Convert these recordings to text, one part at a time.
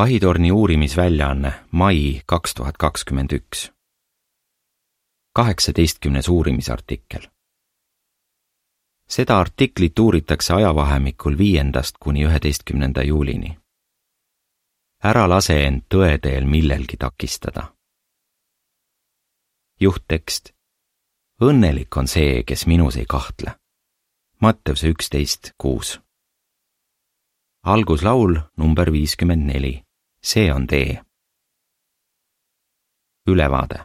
vahitorni uurimisväljaanne, mai kaks tuhat kakskümmend üks. kaheksateistkümnes uurimisartikkel. seda artiklit uuritakse ajavahemikul viiendast kuni üheteistkümnenda juulini. ära lase end tõe teel millelgi takistada. juhttekst. õnnelik on see, kes minus ei kahtle. Matteuse üksteist kuus alguslaul number viiskümmend neli, see on tee. ülevaade.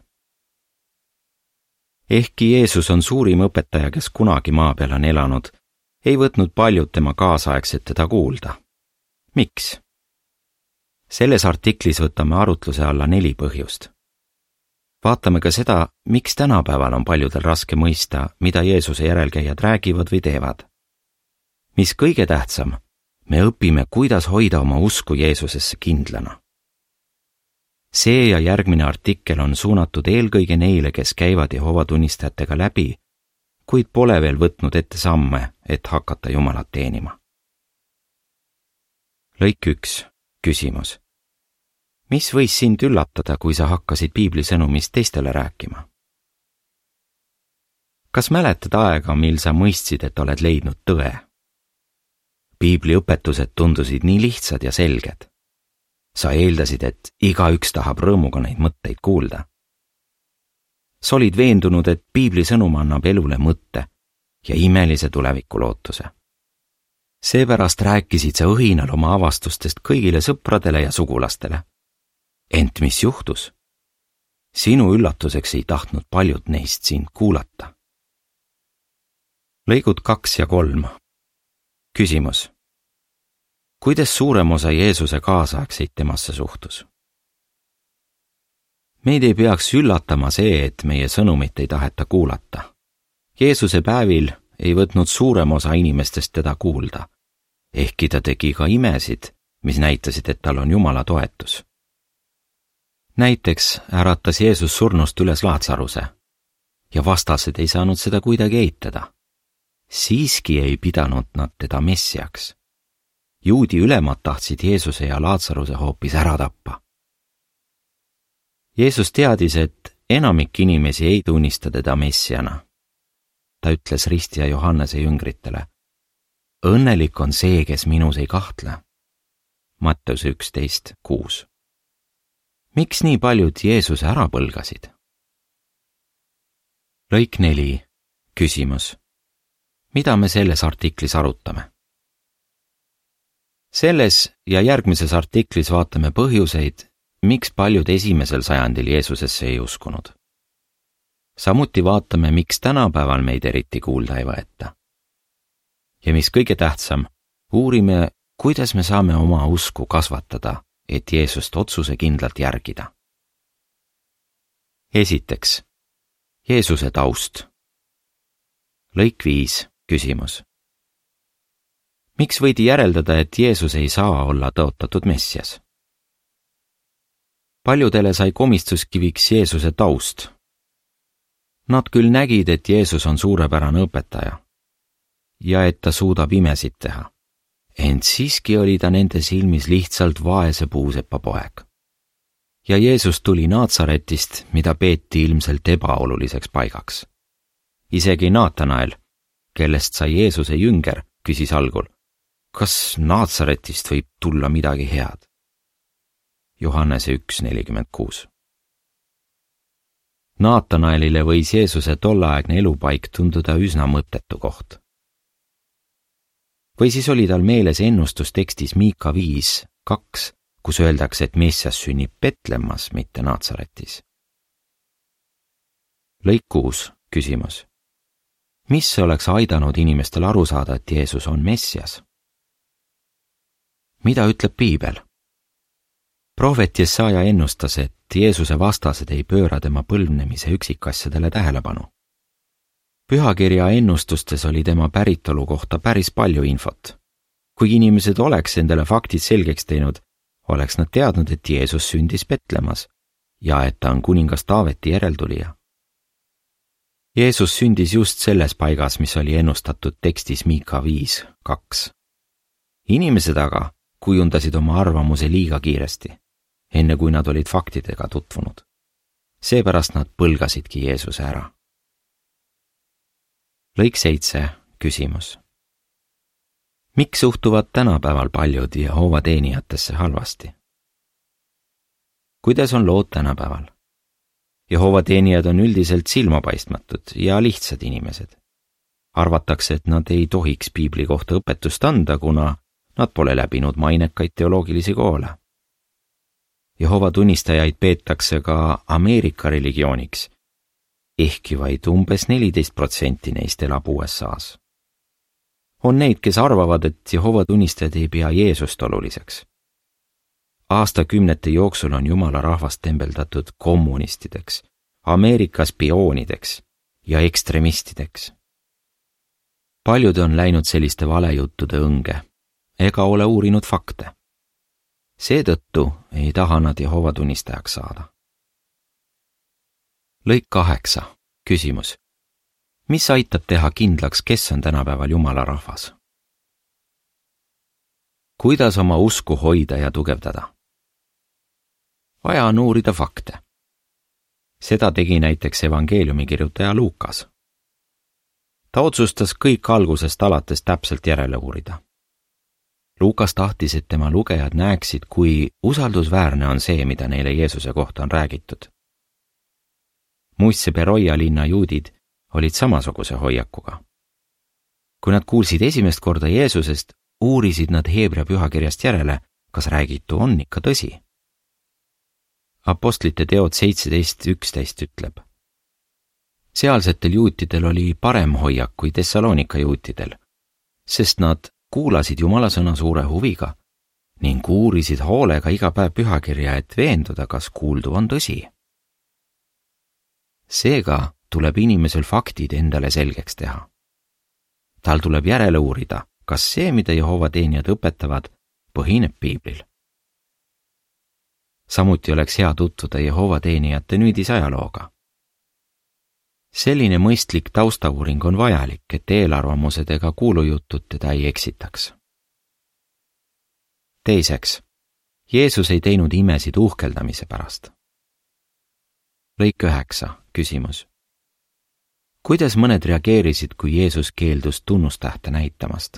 ehkki Jeesus on suurim õpetaja, kes kunagi maa peal on elanud, ei võtnud paljud tema kaasaegsed teda kuulda. miks? selles artiklis võtame arutluse alla neli põhjust. vaatame ka seda, miks tänapäeval on paljudel raske mõista, mida Jeesuse järelkäijad räägivad või teevad. mis kõige tähtsam me õpime, kuidas hoida oma usku Jeesusesse kindlana. see ja järgmine artikkel on suunatud eelkõige neile, kes käivad Jehova tunnistajatega läbi, kuid pole veel võtnud ette samme, et hakata Jumalat teenima. lõik üks, küsimus. mis võis sind üllatada, kui sa hakkasid piibli sõnumist teistele rääkima? kas mäletad aega, mil sa mõistsid, et oled leidnud tõe? Piibli õpetused tundusid nii lihtsad ja selged. sa eeldasid, et igaüks tahab rõõmuga neid mõtteid kuulda. sa olid veendunud, et piibli sõnum annab elule mõtte ja imelise tuleviku lootuse. seepärast rääkisid sa õhinal oma avastustest kõigile sõpradele ja sugulastele. ent mis juhtus? sinu üllatuseks ei tahtnud paljud neist sind kuulata. lõigud kaks ja kolm küsimus. kuidas suurem osa Jeesuse kaasaegseid temasse suhtus? meid ei peaks üllatama see, et meie sõnumit ei taheta kuulata. Jeesuse päevil ei võtnud suurem osa inimestest teda kuulda, ehkki ta tegi ka imesid, mis näitasid, et tal on Jumala toetus. näiteks äratas Jeesus surnust üles Laatsaruse ja vastased ei saanud seda kuidagi eitada siiski ei pidanud nad teda messiaks. juudi ülemad tahtsid Jeesuse ja Laatsaruse hoopis ära tappa. Jeesus teadis, et enamik inimesi ei tunnista teda messiana. ta ütles ristija Johannese jüngritele. õnnelik on see, kes minus ei kahtle. Matteuse üksteist kuus. miks nii paljud Jeesuse ära põlgasid? lõik neli, küsimus mida me selles artiklis arutame. selles ja järgmises artiklis vaatame põhjuseid, miks paljud esimesel sajandil Jeesusesse ei uskunud. samuti vaatame, miks tänapäeval meid eriti kuulda ei võeta. ja mis kõige tähtsam, uurime, kuidas me saame oma usku kasvatada, et Jeesust otsusekindlalt järgida. esiteks, Jeesuse taust. lõik viis küsimus. miks võidi järeldada, et Jeesus ei saa olla tõotatud Messias? paljudele sai komistuskiviks Jeesuse taust. Nad küll nägid, et Jeesus on suurepärane õpetaja ja et ta suudab imesid teha, ent siiski oli ta nende silmis lihtsalt vaese puusepa poeg. ja Jeesus tuli Naatsaretist, mida peeti ilmselt ebaoluliseks paigaks. isegi Naatanael kellest sai Jeesuse jünger, küsis algul, kas Naatsaretist võib tulla midagi head? Johannese üks nelikümmend kuus. Naatanaelile võis Jeesuse tolleaegne elupaik tunduda üsna mõttetu koht. või siis oli tal meeles ennustus tekstis Miika viis kaks, kus öeldakse, et Messias sünnib Petlemmas, mitte Naatsaretis. lõik kuus, küsimus mis oleks aidanud inimestel aru saada, et Jeesus on Messias? mida ütleb piibel? prohvet Jesaja ennustas, et Jeesuse vastased ei pööra tema põlvnemise üksikasjadele tähelepanu. pühakirja ennustustes oli tema päritolu kohta päris palju infot. kui inimesed oleks endale faktid selgeks teinud, oleks nad teadnud, et Jeesus sündis Petlemmas ja et ta on kuningas Taaveti järeltulija Jeesus sündis just selles paigas, mis oli ennustatud tekstis Miika viis kaks. inimesed aga, kujundasid oma arvamuse liiga kiiresti, enne kui nad olid faktidega tutvunud. seepärast nad põlgasidki Jeesuse ära. lõik seitse, küsimus. miks suhtuvad tänapäeval paljud Jehova teenijatesse halvasti? kuidas on lood tänapäeval? Jehova teenijad on üldiselt silmapaistmatud ja lihtsad inimesed. arvatakse, et nad ei tohiks piibli kohta õpetust anda, kuna nad pole läbinud mainekaid teoloogilisi koole. Jehova tunnistajaid peetakse ka Ameerika religiooniks, ehkki vaid umbes neliteist protsenti neist elab USA-s. on neid, kes arvavad, et Jehova tunnistajad ei pea Jeesust oluliseks aastakümnete jooksul on jumala rahvast tembeldatud kommunistideks, Ameerika spioonideks ja ekstremistideks. paljud on läinud selliste valejuttude õnge ega ole uurinud fakte. seetõttu ei taha nad Jehova tunnistajaks saada. lõik kaheksa, küsimus. mis aitab teha kindlaks, kes on tänapäeval jumala rahvas? kuidas oma usku hoida ja tugevdada? Vaja on uurida fakte. seda tegi näiteks evangeeliumi kirjutaja Luukas. ta otsustas kõik algusest alates täpselt järele uurida. Luukas tahtis, et tema lugejad näeksid, kui usaldusväärne on see, mida neile Jeesuse kohta on räägitud. Muistse Beroia linna juudid olid samasuguse hoiakuga. kui nad kuulsid esimest korda Jeesusest, uurisid nad Heebrea pühakirjast järele, kas räägitu on ikka tõsi Apostlite teod seitseteist üksteist ütleb. sealsetel juutidel oli parem hoiak kui Thessalonika juutidel, sest nad kuulasid Jumala sõna suure huviga ning uurisid hoolega iga päev pühakirja, et veenduda, kas kuuldu on tõsi. seega tuleb inimesel faktid endale selgeks teha. tal tuleb järele uurida, kas see, mida Jehova teenijad õpetavad, põhineb piiblil samuti oleks hea tutvuda Jehova teenijate nüüdisajalooga. selline mõistlik taustauuring on vajalik, et eelarvamused ega kuulujutud teda ei eksitaks. teiseks, Jeesus ei teinud imesid uhkeldamise pärast. lõik üheksa, küsimus. kuidas mõned reageerisid, kui Jeesus keeldus tunnustähte näitamast?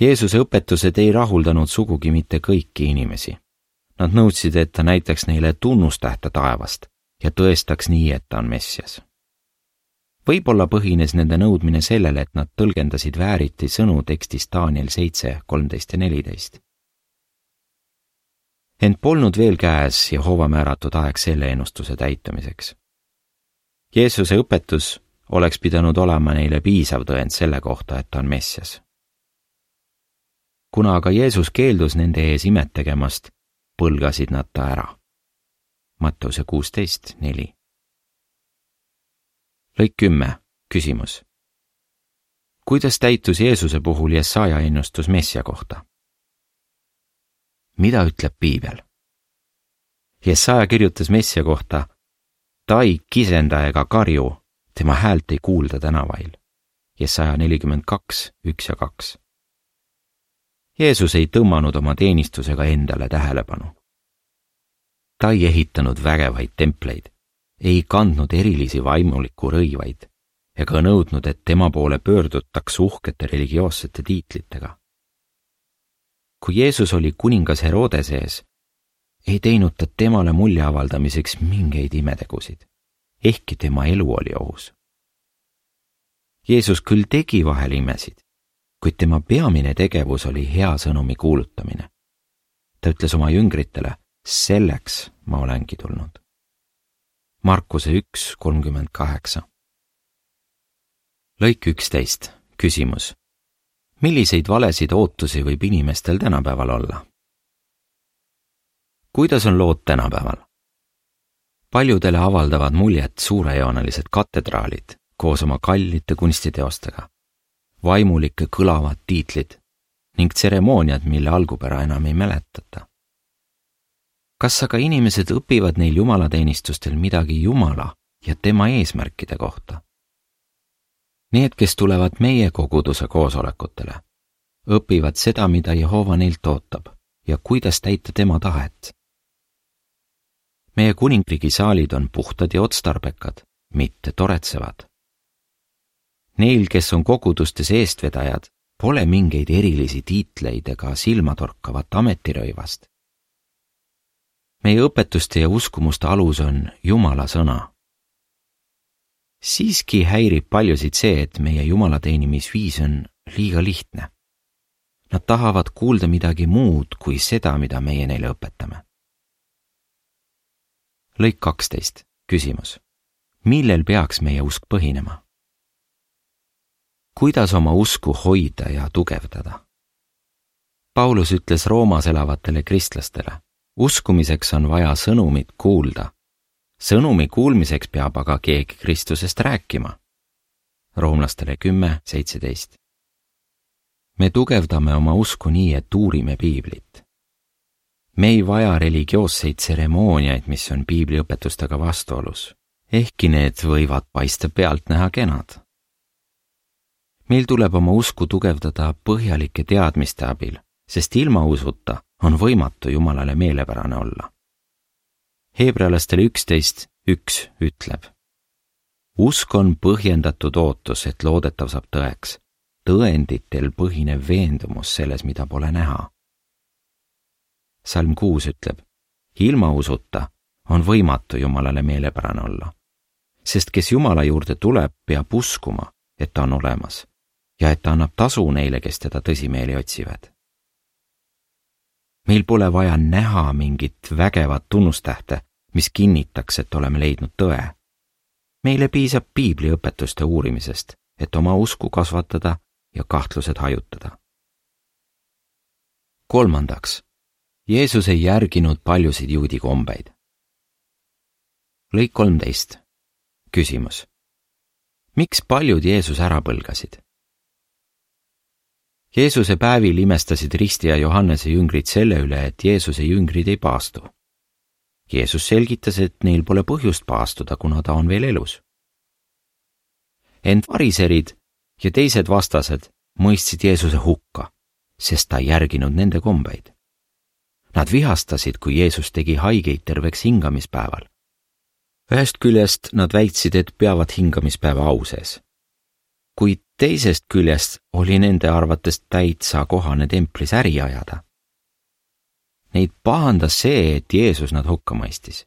Jeesuse õpetused ei rahuldanud sugugi mitte kõiki inimesi Nad nõudsid, et ta näitaks neile tunnustähte taevast ja tõestaks nii, et ta on Messias. võib-olla põhines nende nõudmine sellele, et nad tõlgendasid vääriti sõnu tekstist Daniel seitse, kolmteist ja neliteist. ent polnud veel käes Jehova määratud aeg selle ennustuse täitumiseks. Jeesuse õpetus oleks pidanud olema neile piisav tõend selle kohta, et ta on Messias. kuna aga Jeesus keeldus nende ees imet tegemast, põlgasid nad ta ära. Mattuse kuusteist, neli. lõik kümme, küsimus. kuidas täitus Jeesuse puhul Jesaja ennustus Messia kohta? mida ütleb piibel? Jesaja kirjutas Messia kohta, ta ei kisenda ega karju, tema häält ei kuulda tänavail. Jesaja nelikümmend kaks, üks ja kaks Jeesus ei tõmmanud oma teenistusega endale tähelepanu. ta ei ehitanud vägevaid templeid, ei kandnud erilisi vaimuliku rõivaid ega nõudnud, et tema poole pöördutaks uhkete religioossete tiitlitega. kui Jeesus oli kuningas Herodese ees, ei teinud ta temale mulje avaldamiseks mingeid imetegusid, ehkki tema elu oli ohus. Jeesus küll tegi vahel imesid, kuid tema peamine tegevus oli hea sõnumi kuulutamine. ta ütles oma jüngritele, selleks ma olengi tulnud. Markuse üks kolmkümmend kaheksa. lõik üksteist, küsimus. milliseid valesid ootusi võib inimestel tänapäeval olla? kuidas on lood tänapäeval? paljudele avaldavad muljet suurejoonelised katedraalid koos oma kallite kunstiteostega vaimulikke kõlavad tiitlid ning tseremooniad, mille algupära enam ei mäletata. kas aga inimesed õpivad neil jumalateenistustel midagi Jumala ja tema eesmärkide kohta? Need, kes tulevad meie koguduse koosolekutele, õpivad seda, mida Jehova neilt ootab ja kuidas täita tema tahet. meie kuningriigi saalid on puhtad ja otstarbekad, mitte toretsevad. Neil, kes on kogudustes eestvedajad, pole mingeid erilisi tiitleid ega silmatorkavat ametirõivast. meie õpetuste ja uskumuste alus on Jumala sõna siiski häirib paljusid see, et meie jumalateenimisviis on liiga lihtne. Nad tahavad kuulda midagi muud kui seda, mida meie neile õpetame. lõik kaksteist, küsimus. millel peaks meie usk põhinema? Kuidas oma usku hoida ja tugevdada? Paulus ütles Roomas elavatele kristlastele, uskumiseks on vaja sõnumit kuulda sõnumi kuulmiseks peab aga keegi Kristusest rääkima. roomlastele kümme, seitseteist. me tugevdame oma usku nii, et uurime piiblit. me ei vaja religioosseid tseremooniaid, mis on piibli õpetustega vastuolus, ehkki need võivad paista pealtnäha kenad. Meil tuleb oma usku tugevdada põhjalike teadmiste abil, sest ilma usuta on võimatu Jumalale meelepärane olla Heebrealastele üksteist üks ütleb. usk on põhjendatud ootus, et loodetav saab tõeks, tõenditel põhinev veendumus selles, mida pole näha. salm kuus ütleb, ilma usuta on võimatu Jumalale meelepärane olla. sest kes Jumala juurde tuleb, peab uskuma, et ta on olemas ja et ta annab tasu neile, kes teda tõsimeeli otsivad meil pole vaja näha mingit vägevat tunnustähte, mis kinnitaks, et oleme leidnud tõe. meile piisab piibli õpetuste uurimisest, et oma usku kasvatada ja kahtlused hajutada. kolmandaks, Jeesus ei järginud paljusid juudi kombeid. lõik kolmteist, küsimus. miks paljud Jeesus ära põlgasid? Jeesuse päevil imestasid Risti ja Johannese jüngrid selle üle, et Jeesuse jüngrid ei paastu. Jeesus selgitas, et neil pole põhjust paastuda, kuna ta on veel elus. ent variserid ja teised vastased mõistsid Jeesuse hukka, sest ta ei järginud nende kombeid. Nad vihastasid, kui Jeesus tegi haigeid terveks hingamispäeval. ühest küljest nad väitsid, et peavad hingamispäeva au sees kuid teisest küljest oli nende arvates täitsa kohane templis äri ajada. Neid pahandas see, et Jeesus nad hukka mõistis.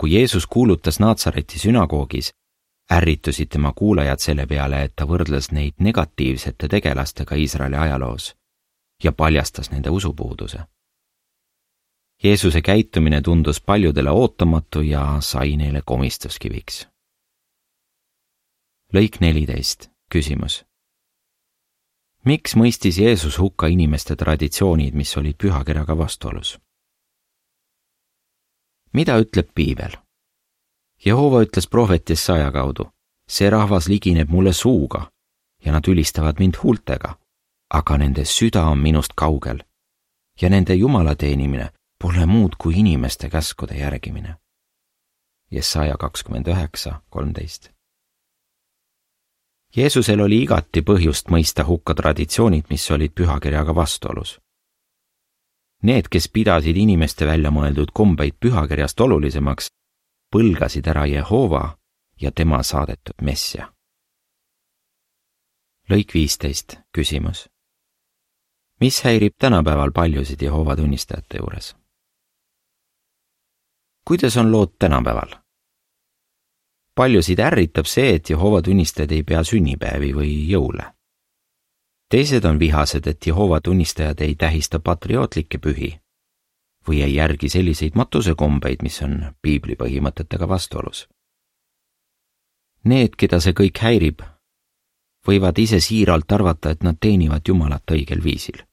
kui Jeesus kuulutas Naatsareti sünagoogis, ärritusid tema kuulajad selle peale, et ta võrdles neid negatiivsete tegelastega Iisraeli ajaloos ja paljastas nende usupuuduse. Jeesuse käitumine tundus paljudele ootamatu ja sai neile komistuskiviks lõik neliteist, küsimus. miks mõistis Jeesus hukka inimeste traditsioonid, mis olid pühakirjaga vastuolus? mida ütleb piibel? Jehova ütles prohvet Jesaja kaudu, see rahvas ligineb mulle suuga ja nad ülistavad mind huultega, aga nende süda on minust kaugel ja nende jumala teenimine pole muud kui inimeste käskude järgimine. Jesaja kakskümmend üheksa, kolmteist Jeesusel oli igati põhjust mõista hukka traditsioonid, mis olid pühakirjaga vastuolus. Need, kes pidasid inimeste välja mõeldud kombeid pühakirjast olulisemaks, põlgasid ära Jehova ja tema saadetud messia. lõik viisteist, küsimus. mis häirib tänapäeval paljusid Jehova tunnistajate juures? kuidas on lood tänapäeval? Paljusid ärritab see, et Jehova tunnistajad ei pea sünnipäevi või jõule. teised on vihased, et Jehova tunnistajad ei tähista patriootlikke pühi või ei järgi selliseid matusekombeid, mis on piibli põhimõtetega vastuolus. Need, keda see kõik häirib, võivad ise siiralt arvata, et nad teenivad Jumalat õigel viisil.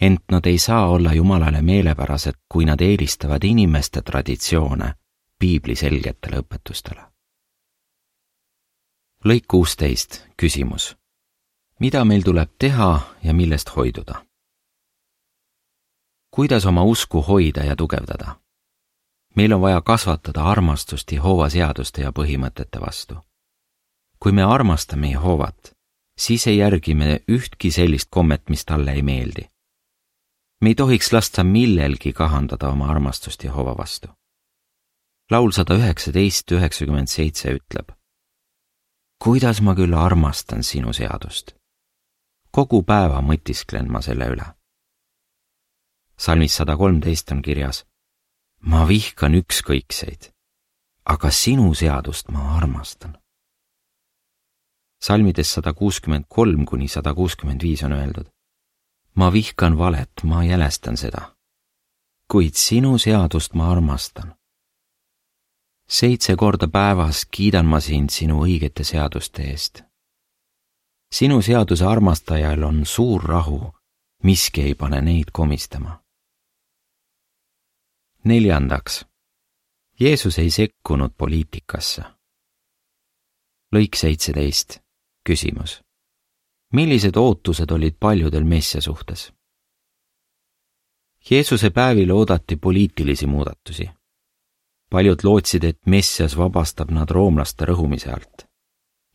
ent nad ei saa olla Jumalale meelepärased, kui nad eelistavad inimeste traditsioone piibli selgetele õpetustele lõik kuusteist, küsimus. mida meil tuleb teha ja millest hoiduda? kuidas oma usku hoida ja tugevdada? meil on vaja kasvatada armastust Jehova seaduste ja põhimõtete vastu. kui me armastame Jehovat, siis ei järgi me ühtki sellist kommet, mis talle ei meeldi. me ei tohiks lasta millelgi kahandada oma armastust Jehova vastu. laul sada üheksateist üheksakümmend seitse ütleb. Kuidas ma küll armastan sinu seadust. kogu päeva mõtisklen ma selle üle. salmis sada kolmteist on kirjas. ma vihkan ükskõikseid, aga sinu seadust ma armastan salmides sada kuuskümmend kolm kuni sada kuuskümmend viis on öeldud. ma vihkan valet, ma jälestan seda. kuid sinu seadust ma armastan. Seitse korda päevas kiidan ma sind sinu õigete seaduste eest. sinu seaduse armastajal on suur rahu, miski ei pane neid komistama. neljandaks, Jeesus ei sekkunud poliitikasse. lõik seitseteist küsimus. millised ootused olid paljudel Messia suhtes? Jeesuse päevil oodati poliitilisi muudatusi. Paljud lootsid, et Messias vabastab nad roomlaste rõhumise alt.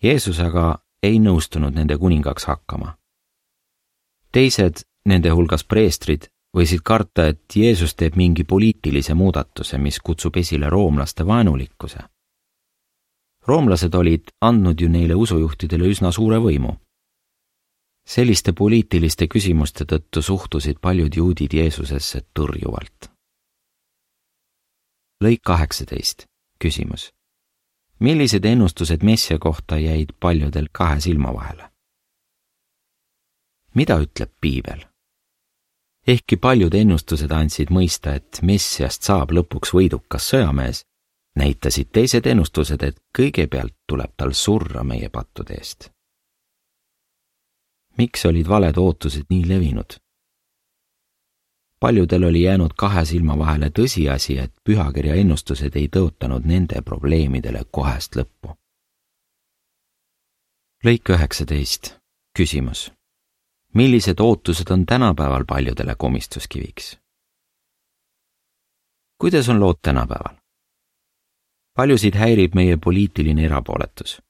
Jeesus aga ei nõustunud nende kuningaks hakkama. teised, nende hulgas preestrid, võisid karta, et Jeesus teeb mingi poliitilise muudatuse, mis kutsub esile roomlaste vaenulikkuse roomlased olid andnud ju neile usujuhtidele üsna suure võimu. selliste poliitiliste küsimuste tõttu suhtusid paljud juudid Jeesusesse tõrjuvalt. Lõik kaheksateist, küsimus. millised ennustused Messia kohta jäid paljudel kahe silma vahele? mida ütleb piibel? ehkki paljud ennustused andsid mõista, et Messiast saab lõpuks võidukas sõjamees, näitasid teised ennustused, et kõigepealt tuleb tal surra meie pattude eest. miks olid valed ootused nii levinud? Paljudel oli jäänud kahe silma vahele tõsiasi, et pühakirja ennustused ei tõotanud nende probleemidele kohest lõppu. lõik üheksateist, küsimus. millised ootused on tänapäeval paljudele komistuskiviks? kuidas on lood tänapäeval? paljusid häirib meie poliitiline erapooletus.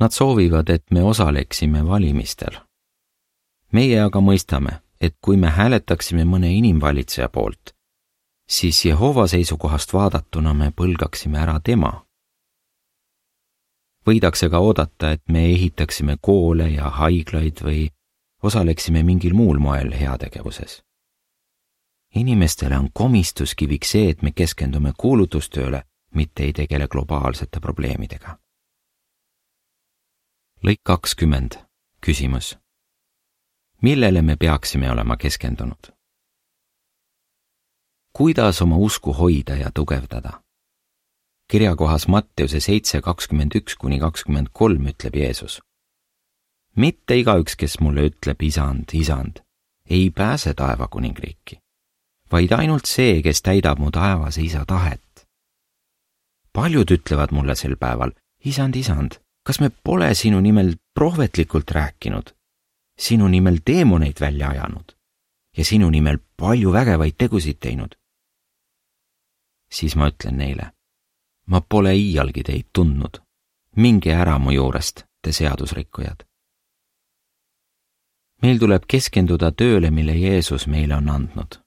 Nad soovivad, et me osaleksime valimistel. meie aga mõistame, et kui me hääletaksime mõne inimvalitseja poolt, siis Jehova seisukohast vaadatuna me põlgaksime ära tema. võidakse ka oodata, et me ehitaksime koole ja haiglaid või osaleksime mingil muul moel heategevuses. inimestele on komistuskiviks see, et me keskendume kuulutustööle mitte ei tegele globaalsete probleemidega. lõik kakskümmend, küsimus. Millele me peaksime olema keskendunud? kuidas oma usku hoida ja tugevdada? kirjakohas Matteuse seitse kakskümmend üks kuni kakskümmend kolm ütleb Jeesus. mitte igaüks, kes mulle ütleb isand, isand, ei pääse taevakuningriiki, vaid ainult see, kes täidab mu taevase isa tahet paljud ütlevad mulle sel päeval, isand, isand, kas me pole sinu nimel prohvetlikult rääkinud, sinu nimel teemoneid välja ajanud ja sinu nimel palju vägevaid tegusid teinud? siis ma ütlen neile, ma pole iialgi teid tundnud, minge ära mu juurest, te seadusrikkujad. meil tuleb keskenduda tööle, mille Jeesus meile on andnud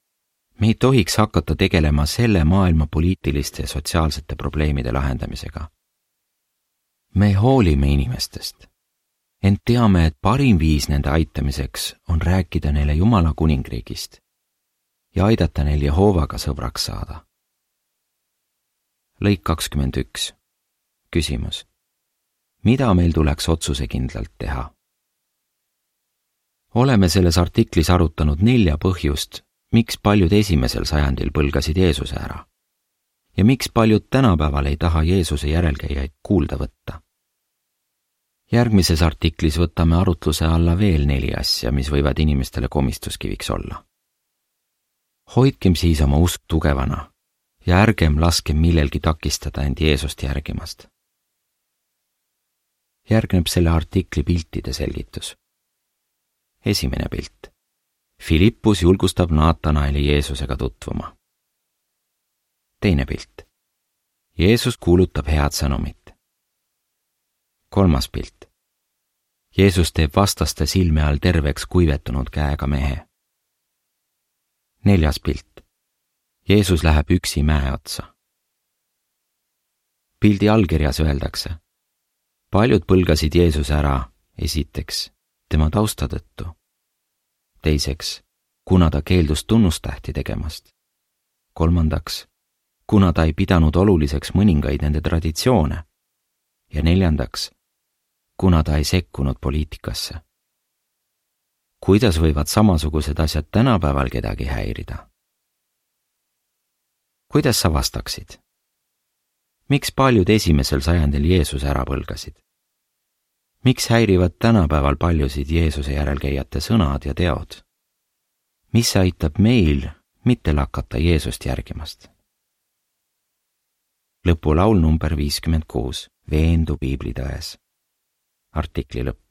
me ei tohiks hakata tegelema selle maailma poliitiliste ja sotsiaalsete probleemide lahendamisega. me hoolime inimestest, ent teame, et parim viis nende aitamiseks on rääkida neile Jumala kuningriigist ja aidata neil Jehovaga sõbraks saada. lõik kakskümmend üks. küsimus. mida meil tuleks otsusekindlalt teha? oleme selles artiklis arutanud nelja põhjust, miks paljud esimesel sajandil põlgasid Jeesuse ära? ja miks paljud tänapäeval ei taha Jeesuse järelkäijaid kuulda võtta? Järgmises artiklis võtame arutluse alla veel neli asja, mis võivad inimestele komistuskiviks olla. hoidkem siis oma usk tugevana ja ärgem laskem millelgi takistada end Jeesust järgimast. järgneb selle artikli piltide selgitus. esimene pilt Philippus julgustab Naatanaeli Jeesusega tutvuma. teine pilt. Jeesus kuulutab head sõnumit. Kolmas pilt. Jeesus teeb vastaste silme all terveks kuivetunud käega mehe. neljas pilt. Jeesus läheb üksi mäe otsa. pildi allkirjas öeldakse. paljud põlgasid Jeesuse ära, esiteks tema tausta tõttu. teiseks, kuna ta keeldus tunnustähti tegemast. kolmandaks, kuna ta ei pidanud oluliseks mõningaid nende traditsioone. ja neljandaks, kuna ta ei sekkunud poliitikasse. kuidas võivad samasugused asjad tänapäeval kedagi häirida? kuidas sa vastaksid? miks paljud esimesel sajandil Jeesuse ära põlgasid? miks häirivad tänapäeval paljusid Jeesuse järelkäijate sõnad ja teod? mis aitab meil mitte lakata Jeesust järgimast? lõpulaul number viiskümmend kuus, veendu piiblitões. artikli artikkeløp.